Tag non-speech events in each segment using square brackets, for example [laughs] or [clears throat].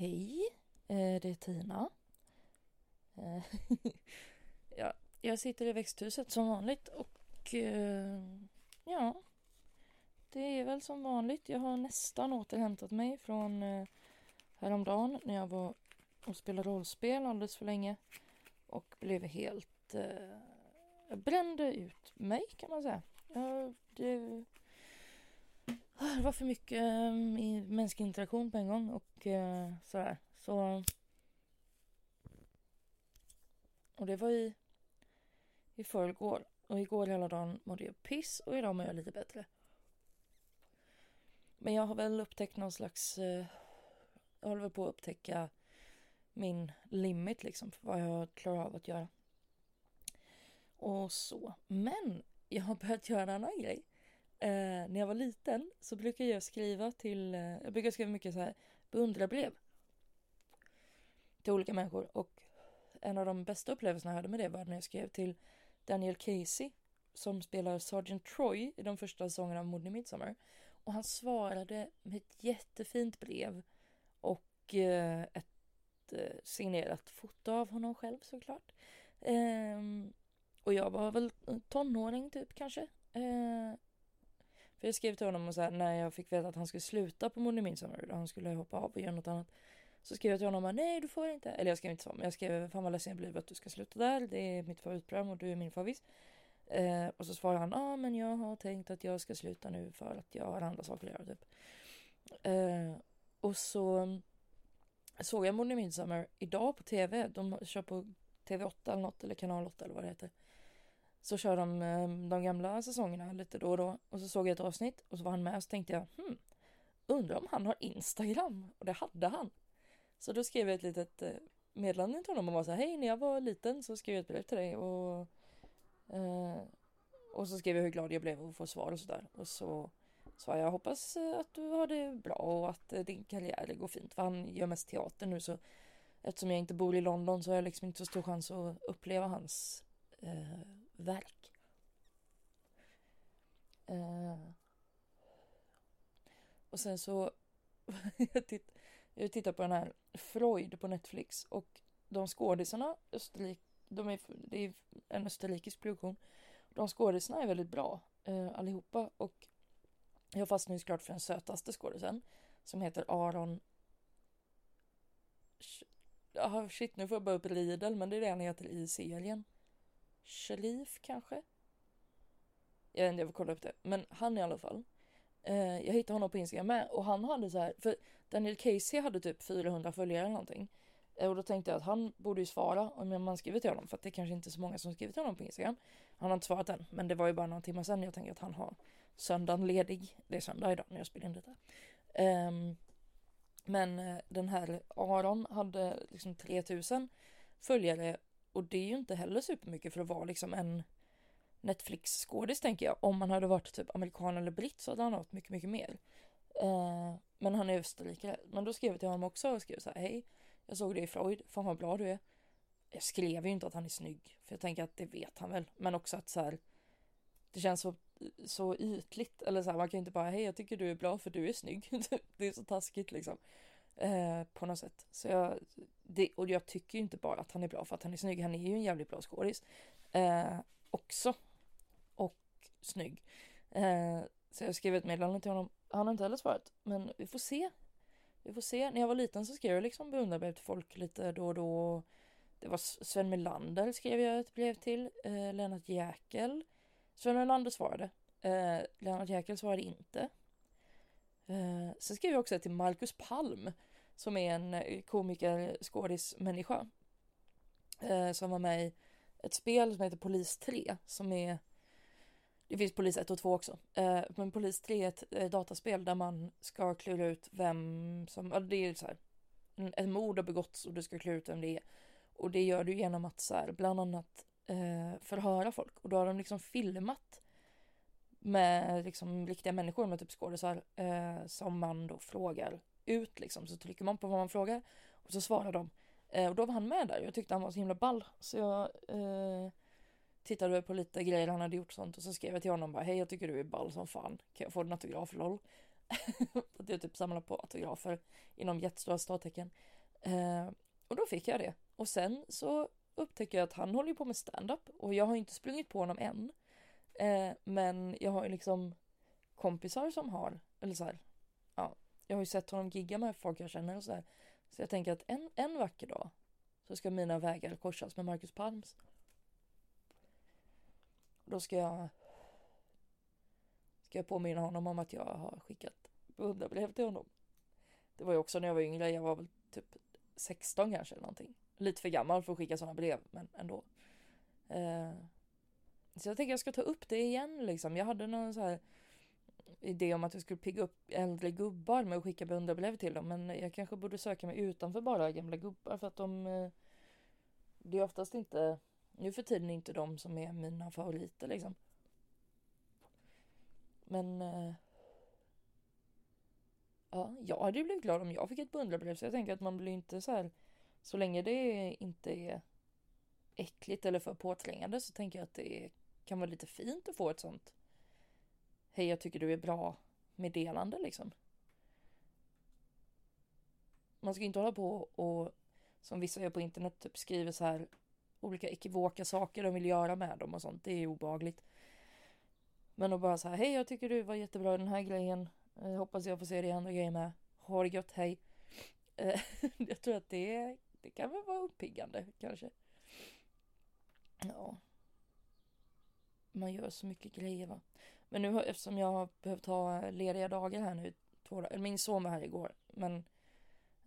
Hej, eh, det är Tina. Eh, [laughs] ja, jag sitter i växthuset som vanligt och eh, ja, det är väl som vanligt. Jag har nästan återhämtat mig från häromdagen när jag var och spelade rollspel alldeles för länge och blev helt... Jag brände ut mig kan man säga. Jag, det, Ah, det var för mycket äh, mänsklig interaktion på en gång och äh, sådär. Så... Och det var i, i förrgår. Och igår hela dagen mådde jag piss och idag mår jag lite bättre. Men jag har väl upptäckt någon slags... Äh, jag håller väl på att upptäcka min limit liksom för vad jag klarar av att göra. Och så. Men jag har börjat göra en annan grej. Eh, när jag var liten så brukade jag skriva till, eh, jag brukade skriva mycket så här beundrarbrev till olika människor och en av de bästa upplevelserna jag hade med det var när jag skrev till Daniel Casey som spelar Sergeant Troy i de första säsongerna av Mord i Midsommar. Och han svarade med ett jättefint brev och eh, ett eh, signerat foto av honom själv såklart. Eh, och jag var väl tonåring typ kanske. Eh, för jag skrev till honom och så här, när jag fick veta att han skulle sluta på Morden Midsommar och han skulle hoppa av och göra något annat. Så skrev jag till honom nej du får inte. Eller jag skrev inte så men jag skrev fan vad ledsen jag blir att du ska sluta där. Det är mitt favoritprogram och du är min favorit. Eh, och så svarade han ja ah, men jag har tänkt att jag ska sluta nu för att jag har andra saker att göra typ. Eh, och så såg jag Morden Midsommar idag på tv. De kör på TV8 eller något eller kanal 8 eller vad det heter så kör de ehm, de gamla säsongerna lite då och då. Och så såg jag ett avsnitt och så var han med och så tänkte jag, hmm, undrar om han har Instagram? Och det hade han. Så då skrev jag ett litet eh, meddelande till honom och var så här, hej när jag var liten så skrev jag ett brev till dig och eh, och så skrev jag hur glad jag blev att få svar och sådär. Och så sa jag hoppas eh, att du har det bra och att eh, din karriär går fint. För han gör mest teater nu så eftersom jag inte bor i London så har jag liksom inte så stor chans att uppleva hans eh, verk. Eh, och sen så [laughs] jag, titt, jag tittar på den här Freud på Netflix och de skådisarna, Österrike, de är, det är en österrikisk produktion. De skådisarna är väldigt bra eh, allihopa och jag fastnade såklart för den sötaste skådisen som heter Aron Ja, shit, nu får jag bara upp Riedel, men det är det han heter i serien. Shalif kanske? Jag vet inte, jag får kolla upp det. Men han i alla fall. Eh, jag hittade honom på Instagram med och han hade så här, för Daniel Casey hade typ 400 följare eller någonting. Eh, och då tänkte jag att han borde ju svara om man skriver till honom för att det är kanske inte är så många som skriver till honom på Instagram. Han har inte svarat än, men det var ju bara några timmar sedan jag tänkte att han har söndagen ledig. Det är söndag idag när jag spelar in detta. Um, men eh, den här Aron hade liksom 3000 följare och det är ju inte heller supermycket för att vara liksom en Netflix-skådis tänker jag. Om man hade varit typ amerikan eller britt så hade han haft mycket, mycket mer. Uh, men han är österrikare. Men då skrev jag till honom också och skrev så här, hej, jag såg dig i Freud, fan vad bra du är. Jag skrev ju inte att han är snygg, för jag tänker att det vet han väl. Men också att så här, det känns så, så ytligt. Eller så här, man kan ju inte bara, hej jag tycker du är bra för du är snygg. [laughs] det är så taskigt liksom. Eh, på något sätt. Så jag, det, och jag tycker ju inte bara att han är bra för att han är snygg. Han är ju en jävligt bra skådis. Eh, också. Och snygg. Eh, så jag skrev ett meddelande till honom. Han har inte heller svarat. Men vi får se. Vi får se. När jag var liten så skrev jag liksom beundrarbrev till folk lite då och då. Det var Sven Melander skrev jag ett brev till. Eh, Lennart Jäkel. Sven Melander svarade. Eh, Lennart Jäkel svarade inte. Eh, sen skrev jag också till Marcus Palm som är en eh, komiker, skådis, människa. Eh, som var med i ett spel som heter Polis 3 som är det finns Polis 1 och 2 också. Eh, men Polis 3 är ett eh, dataspel där man ska klura ut vem som, ja, det är så här. Ett mord har begåtts och du ska klura ut vem det är. Och det gör du genom att så här, bland annat eh, förhöra folk. Och då har de liksom filmat med liksom riktiga människor med typ skådisar eh, som man då frågar ut liksom. Så trycker man på vad man frågar och så svarar de. Eh, och då var han med där. Jag tyckte han var så himla ball. Så jag eh, tittade på lite grejer han hade gjort sånt och så skrev jag till honom bara hej jag tycker du är ball som fan. Kan jag få din autograf lol? [laughs] att jag typ samlar på autografer inom jättestora stadtecken. Eh, och då fick jag det. Och sen så upptäcker jag att han håller på med stand-up och jag har inte sprungit på honom än. Eh, men jag har ju liksom kompisar som har, eller så här, jag har ju sett honom gigga med folk jag känner och sådär. Så jag tänker att en, en vacker dag så ska mina vägar korsas med Marcus Palms. Då ska jag ska jag påminna honom om att jag har skickat beundrarbrev till honom. Det var ju också när jag var yngre, jag var väl typ 16 kanske eller någonting. Lite för gammal för att skicka sådana brev, men ändå. Eh, så jag tänker jag ska ta upp det igen liksom. Jag hade någon så här idé om att jag skulle pigga upp äldre gubbar med att skicka beundrarbrev till dem. Men jag kanske borde söka mig utanför bara gamla gubbar för att de... Eh, det är oftast inte... Nu för tiden inte de som är mina favoriter liksom. Men... Eh, ja, jag hade ju blivit glad om jag fick ett beundrarbrev så jag tänker att man blir inte så här... Så länge det inte är äckligt eller för påträngande så tänker jag att det kan vara lite fint att få ett sånt Hej, jag tycker du är bra meddelande liksom. Man ska inte hålla på och som vissa gör på internet typ skriver så här olika ekivoka saker de vill göra med dem och sånt. Det är obagligt. Men att bara så här, hej jag tycker du var jättebra i den här grejen. Jag hoppas jag får se dig i andra grejer med. Ha det gött, hej. Eh, [laughs] jag tror att det, det kan väl vara uppiggande kanske. Ja. Man gör så mycket grejer va. Men nu eftersom jag har behövt ha lediga dagar här nu, två dagar, min son var här igår, men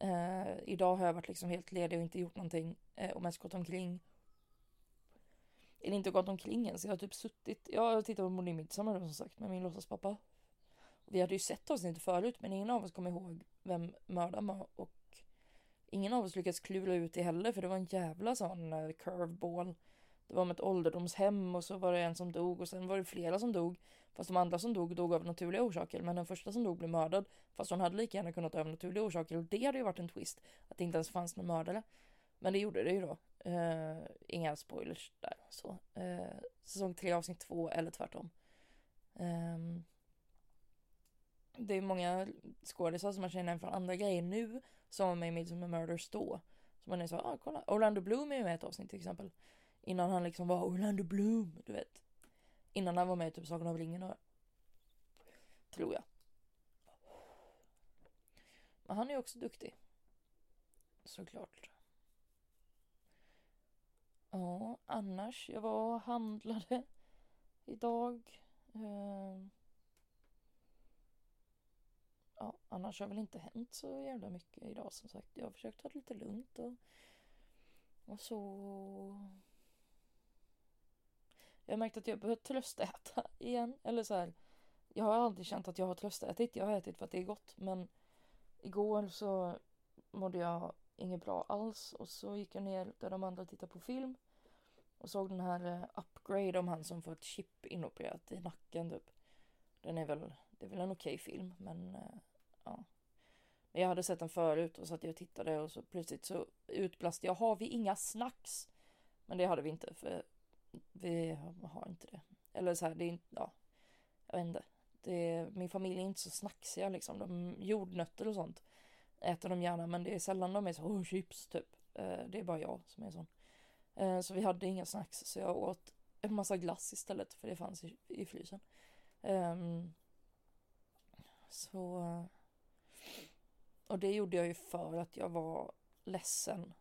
eh, idag har jag varit liksom helt ledig och inte gjort någonting eh, och mest gått omkring. Eller inte gått omkring ens, jag har typ suttit, jag har tittat på Molly Midsommar som sagt med min låtsaspappa. Vi hade ju sett avsnittet förut men ingen av oss kom ihåg vem mördaren var och ingen av oss lyckades klura ut det heller för det var en jävla sån uh, curveball. Det var med ett ålderdomshem och så var det en som dog och sen var det flera som dog. Fast de andra som dog dog av naturliga orsaker. Men den första som dog blev mördad. Fast hon hade lika gärna kunnat dö av naturliga orsaker. Och det hade ju varit en twist. Att det inte ens fanns någon mördare. Men det gjorde det ju då. Uh, inga spoilers där. Så. Uh, säsong 3 avsnitt 2 eller tvärtom. Um, det är många skådisar som man känner igen från andra grejer nu. Som var med i Midsomer Murders då. Så man är så, ah kolla. Orlando Bloom är ju med i ett avsnitt till exempel. Innan han liksom var Orlando Bloom, du vet. Innan han var med i typ Sagan om ringen. och... Tror jag. Men han är ju också duktig. Såklart. Ja, annars. Jag var och handlade idag. Ehm. Ja, annars har väl inte hänt så jävla mycket idag som sagt. Jag har försökt ta det lite lugnt och, och så jag har märkt att jag behöver tröstäta [laughs] igen. Eller så här. Jag har aldrig känt att jag har tröstätit. Jag har ätit för att det är gott. Men igår så mådde jag inget bra alls. Och så gick jag ner där de andra tittade på film. Och såg den här eh, Upgrade om han som får ett chip inopererat i nacken typ. Den är väl, det är väl en okej okay film men eh, ja. Men jag hade sett den förut och så att jag tittade och så plötsligt så utbrast jag har vi inga snacks? Men det hade vi inte för vi har inte det. Eller så här, det är inte, ja, jag vet inte. Det, min familj är inte så snacksiga liksom. De, jordnötter och sånt äter de gärna, men det är sällan de är så, oh, chips typ. Eh, det är bara jag som är sån. Eh, så vi hade inga snacks, så jag åt en massa glass istället, för det fanns i, i frysen. Ehm, så... Eh, och det gjorde jag ju för att jag var ledsen.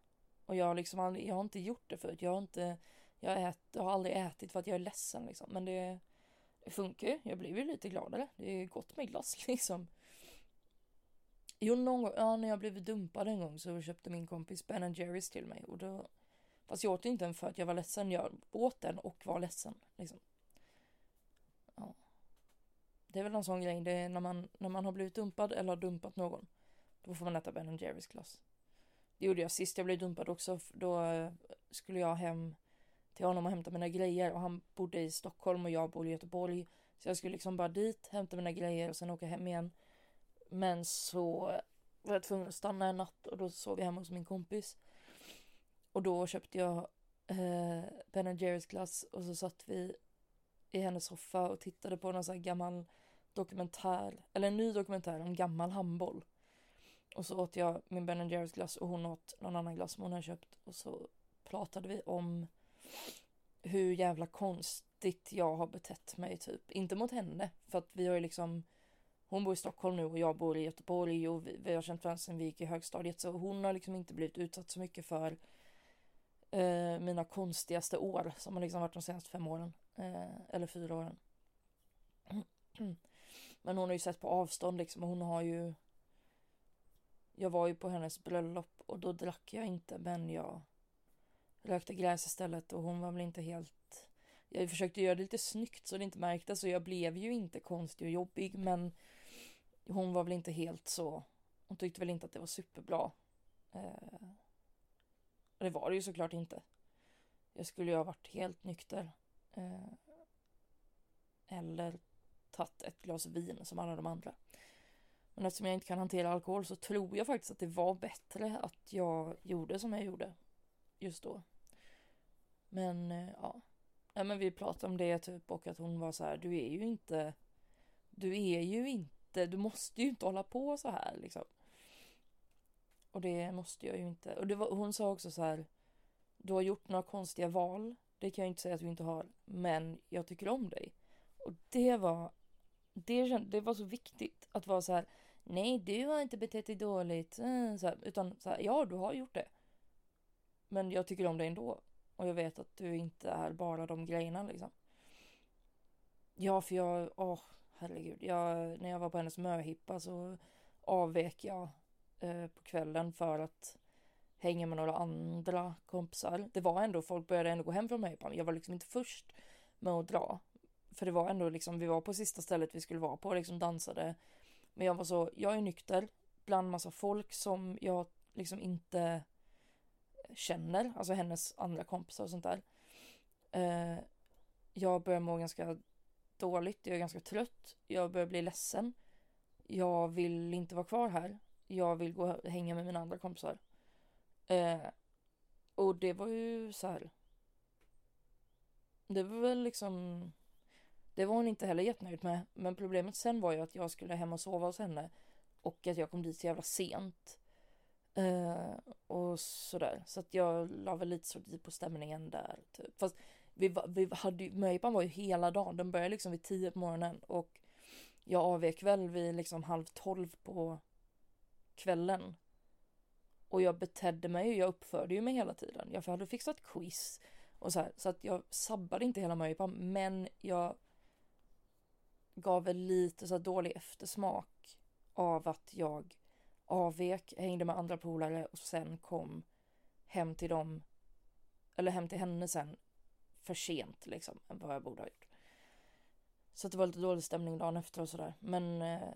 Och jag har liksom aldrig, jag har inte gjort det förut. Jag har inte jag, ät, jag har aldrig ätit för att jag är ledsen liksom. Men det, det funkar ju. Jag blir ju lite gladare. Det är gott med glass [laughs] liksom. Jo, någon gång, ja, när jag blev dumpad en gång så köpte min kompis Ben Jerrys till mig. Och då, fast jag åt inte den för att jag var ledsen. Jag åt den och var ledsen. Liksom. Ja. Det är väl en sån grej. Det är när man, när man har blivit dumpad eller har dumpat någon. Då får man äta Ben Jerrys glass. Det gjorde jag sist jag blev dumpad också. Då skulle jag hem till honom och hämta mina grejer och han bodde i Stockholm och jag bor i Göteborg. Så jag skulle liksom bara dit, hämta mina grejer och sen åka hem igen. Men så var jag tvungen att stanna en natt och då sov jag hemma hos min kompis. Och då köpte jag eh, Ben Jerrys glass och så satt vi i hennes soffa och tittade på någon sån här gammal dokumentär, eller en ny dokumentär om gammal handboll. Och så åt jag min Ben Jerrys glass och hon åt någon annan glass som hon hade köpt. Och så pratade vi om hur jävla konstigt jag har betett mig typ. Inte mot henne, för att vi har ju liksom hon bor i Stockholm nu och jag bor i Göteborg och vi, vi har känt varandra sedan vi gick i högstadiet så hon har liksom inte blivit utsatt så mycket för eh, mina konstigaste år som har liksom varit de senaste fem åren. Eh, eller fyra åren. [clears throat] Men hon har ju sett på avstånd liksom och hon har ju Jag var ju på hennes bröllop och då drack jag inte men jag rökte gräs istället och hon var väl inte helt Jag försökte göra det lite snyggt så det inte märktes och jag blev ju inte konstig och jobbig men hon var väl inte helt så Hon tyckte väl inte att det var superbra. Eh, Det var det ju såklart inte. Jag skulle ju ha varit helt nykter eh, Eller tagit ett glas vin som alla de andra. Men eftersom jag inte kan hantera alkohol så tror jag faktiskt att det var bättre att jag gjorde som jag gjorde Just då. Men eh, ja Nej men vi pratade om det typ och att hon var så här, du är ju inte Du är ju inte du måste ju inte hålla på så här liksom. Och det måste jag ju inte. Och det var, hon sa också så här, du har gjort några konstiga val. Det kan jag inte säga att du inte har, men jag tycker om dig. Och det var, det, det var så viktigt att vara så här, nej du har inte betett dig dåligt, eh, så här, utan så här, ja du har gjort det. Men jag tycker om dig ändå. Och jag vet att du inte är bara de grejerna liksom. Ja, för jag, åh, herregud. Jag, när jag var på hennes möhippa så avvek jag eh, på kvällen för att hänga med några andra kompisar. Det var ändå, folk började ändå gå hem från möhippan. Jag var liksom inte först med att dra. För det var ändå liksom, vi var på sista stället vi skulle vara på, liksom dansade. Men jag var så, jag är nykter bland massa folk som jag liksom inte känner, alltså hennes andra kompisar och sånt där. Eh, jag börjar må ganska dåligt, jag är ganska trött, jag börjar bli ledsen. Jag vill inte vara kvar här. Jag vill gå och hänga med mina andra kompisar. Eh, och det var ju så här. Det var väl liksom. Det var hon inte heller jättenöjd med. Men problemet sen var ju att jag skulle hem och sova hos henne. Och att jag kom dit så jävla sent. Eh, och sådär. Så att jag la väl lite sorti på stämningen där. Typ. Fast vi, vi hade möhippan var ju hela dagen. Den började liksom vid tio på morgonen och jag avvek väl vid liksom halv tolv på kvällen. Och jag betedde mig och jag uppförde ju mig hela tiden. Jag hade fixat quiz och så här, så att jag sabbade inte hela möhippan, men jag gav väl lite så här dålig eftersmak av att jag avvek, hängde med andra polare och sen kom hem till dem eller hem till henne sen för sent liksom än vad jag borde ha gjort. Så det var lite dålig stämning dagen efter och sådär. Men eh,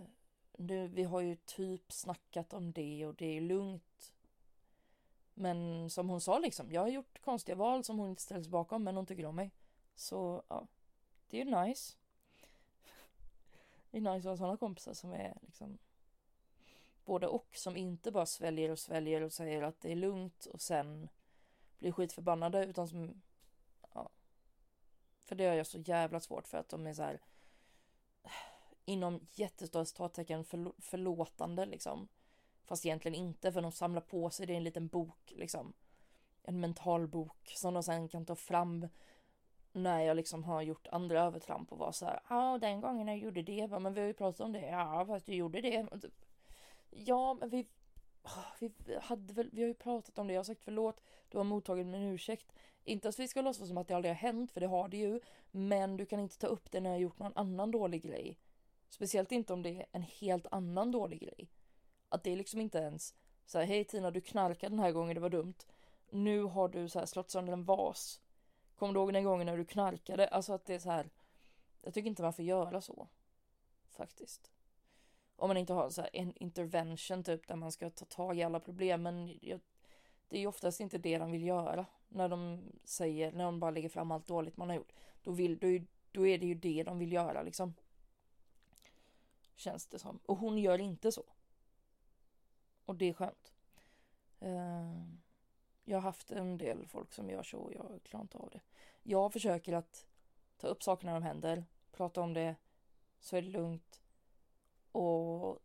nu, vi har ju typ snackat om det och det är lugnt. Men som hon sa liksom, jag har gjort konstiga val som hon inte ställer sig bakom men hon tycker om mig. Så ja, det är ju nice. [laughs] Det är nice att ha sådana kompisar som är liksom både och som inte bara sväljer och sväljer och säger att det är lugnt och sen blir skitförbannade utan som för det har jag så jävla svårt för att de är så här inom jättestora citattecken förl förlåtande liksom. Fast egentligen inte för de samlar på sig det i en liten bok liksom. En mental bok som de sen kan ta fram när jag liksom har gjort andra övertramp och vara så här. Ja, den gången jag gjorde det. Men vi har ju pratat om det. Ja, fast du gjorde det. Typ, ja, men vi, vi hade väl, vi har ju pratat om det. Jag har sagt förlåt. Du har mottagit min ursäkt. Inte att vi ska låtsas som att det aldrig har hänt, för det har det ju. Men du kan inte ta upp det när jag har gjort någon annan dålig grej. Speciellt inte om det är en helt annan dålig grej. Att det är liksom inte ens så här, hej Tina, du knarkade den här gången, det var dumt. Nu har du så här slått sönder en vas. Kommer du ihåg den gången när du knarkade? Alltså att det är så här. Jag tycker inte man får göra så. Faktiskt. Om man inte har så här en intervention typ där man ska ta tag i alla problem. Men jag, det är ju oftast inte det de vill göra när de säger, när de bara lägger fram allt dåligt man har gjort. Då, vill, då, då är det ju det de vill göra liksom. Känns det som. Och hon gör inte så. Och det är skönt. Eh, jag har haft en del folk som gör så och jag klarar inte av det. Jag försöker att ta upp saker när de händer, prata om det, så är det lugnt. Och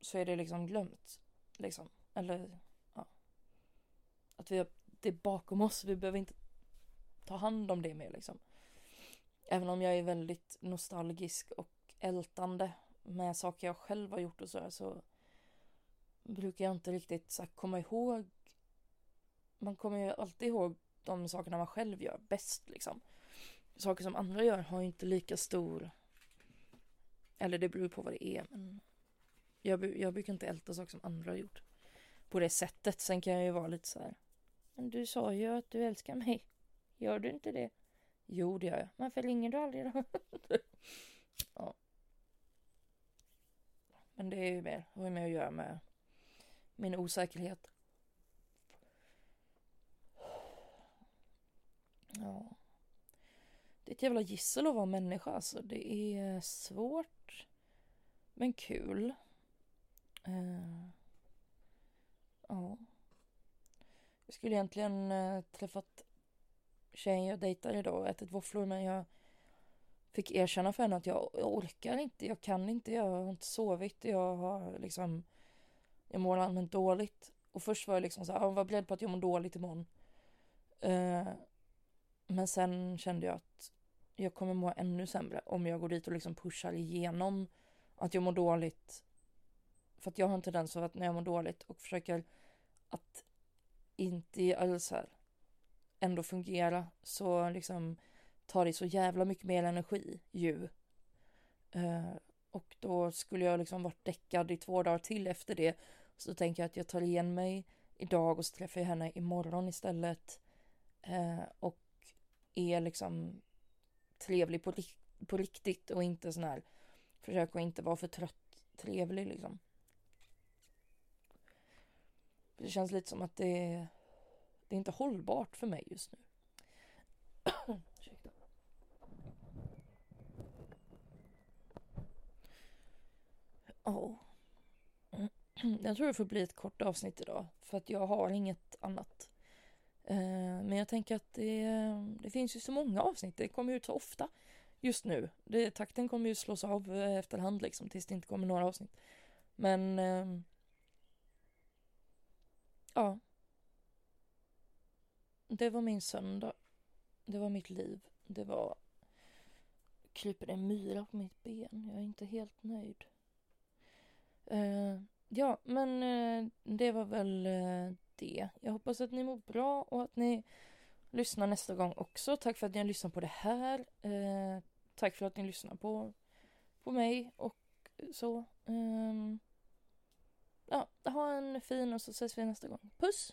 så är det liksom glömt. Liksom. Eller ja. Att vi har det bakom oss. Vi behöver inte ta hand om det mer liksom. Även om jag är väldigt nostalgisk och ältande med saker jag själv har gjort och så, så brukar jag inte riktigt så här, komma ihåg. Man kommer ju alltid ihåg de sakerna man själv gör bäst liksom. Saker som andra gör har inte lika stor eller det beror på vad det är men jag, jag brukar inte älta saker som andra har gjort på det sättet. Sen kan jag ju vara lite så här. Men du sa ju att du älskar mig. Gör du inte det? Jo, det gör jag. Varför ringer du aldrig då? [laughs] ja. Men det är ju mer, har ju med att göra med min osäkerhet. Ja. Det är ett jävla gissel att vara människa alltså. Det är svårt. Men kul. Uh, ja. Jag skulle egentligen eh, uh, träffat tjejen jag dejtar idag och ätit våfflor men jag fick erkänna för henne att jag, jag orkar inte, jag kan inte, jag har inte sovit, jag har liksom jag mår allmänt dåligt. Och först var jag liksom så här, var beredd på att jag mår dåligt imorgon. Uh, men sen kände jag att jag kommer må ännu sämre om jag går dit och liksom pushar igenom att jag mår dåligt. För att jag har en tendens av att när jag mår dåligt och försöker att inte alls här ändå fungera så liksom tar det så jävla mycket mer energi ju. Uh, och då skulle jag liksom varit däckad i två dagar till efter det. Så tänker jag att jag tar igen mig idag och så träffar jag henne imorgon istället. Uh, och är liksom trevlig på, på riktigt och inte sån här försök att inte vara för trött trevlig liksom. Det känns lite som att det, det är inte hållbart för mig just nu. [clears throat] Ja. Oh. [clears throat] Jag tror det får bli ett kort avsnitt idag för att jag har inget annat. Eh, men jag tänker att det, det finns ju så många avsnitt, det kommer ut så ofta just nu. Det, takten kommer ju slås av eh, efterhand liksom tills det inte kommer några avsnitt. Men ehm, ja. Det var min söndag. Det var mitt liv. Det var kryper en myra på mitt ben. Jag är inte helt nöjd. Eh, ja, men det var väl det. Jag hoppas att ni mår bra och att ni lyssnar nästa gång också. Tack för att ni har lyssnat på det här. Eh, tack för att ni lyssnar på, på mig och så. Eh, ja, ha en fin och så ses vi nästa gång. Puss!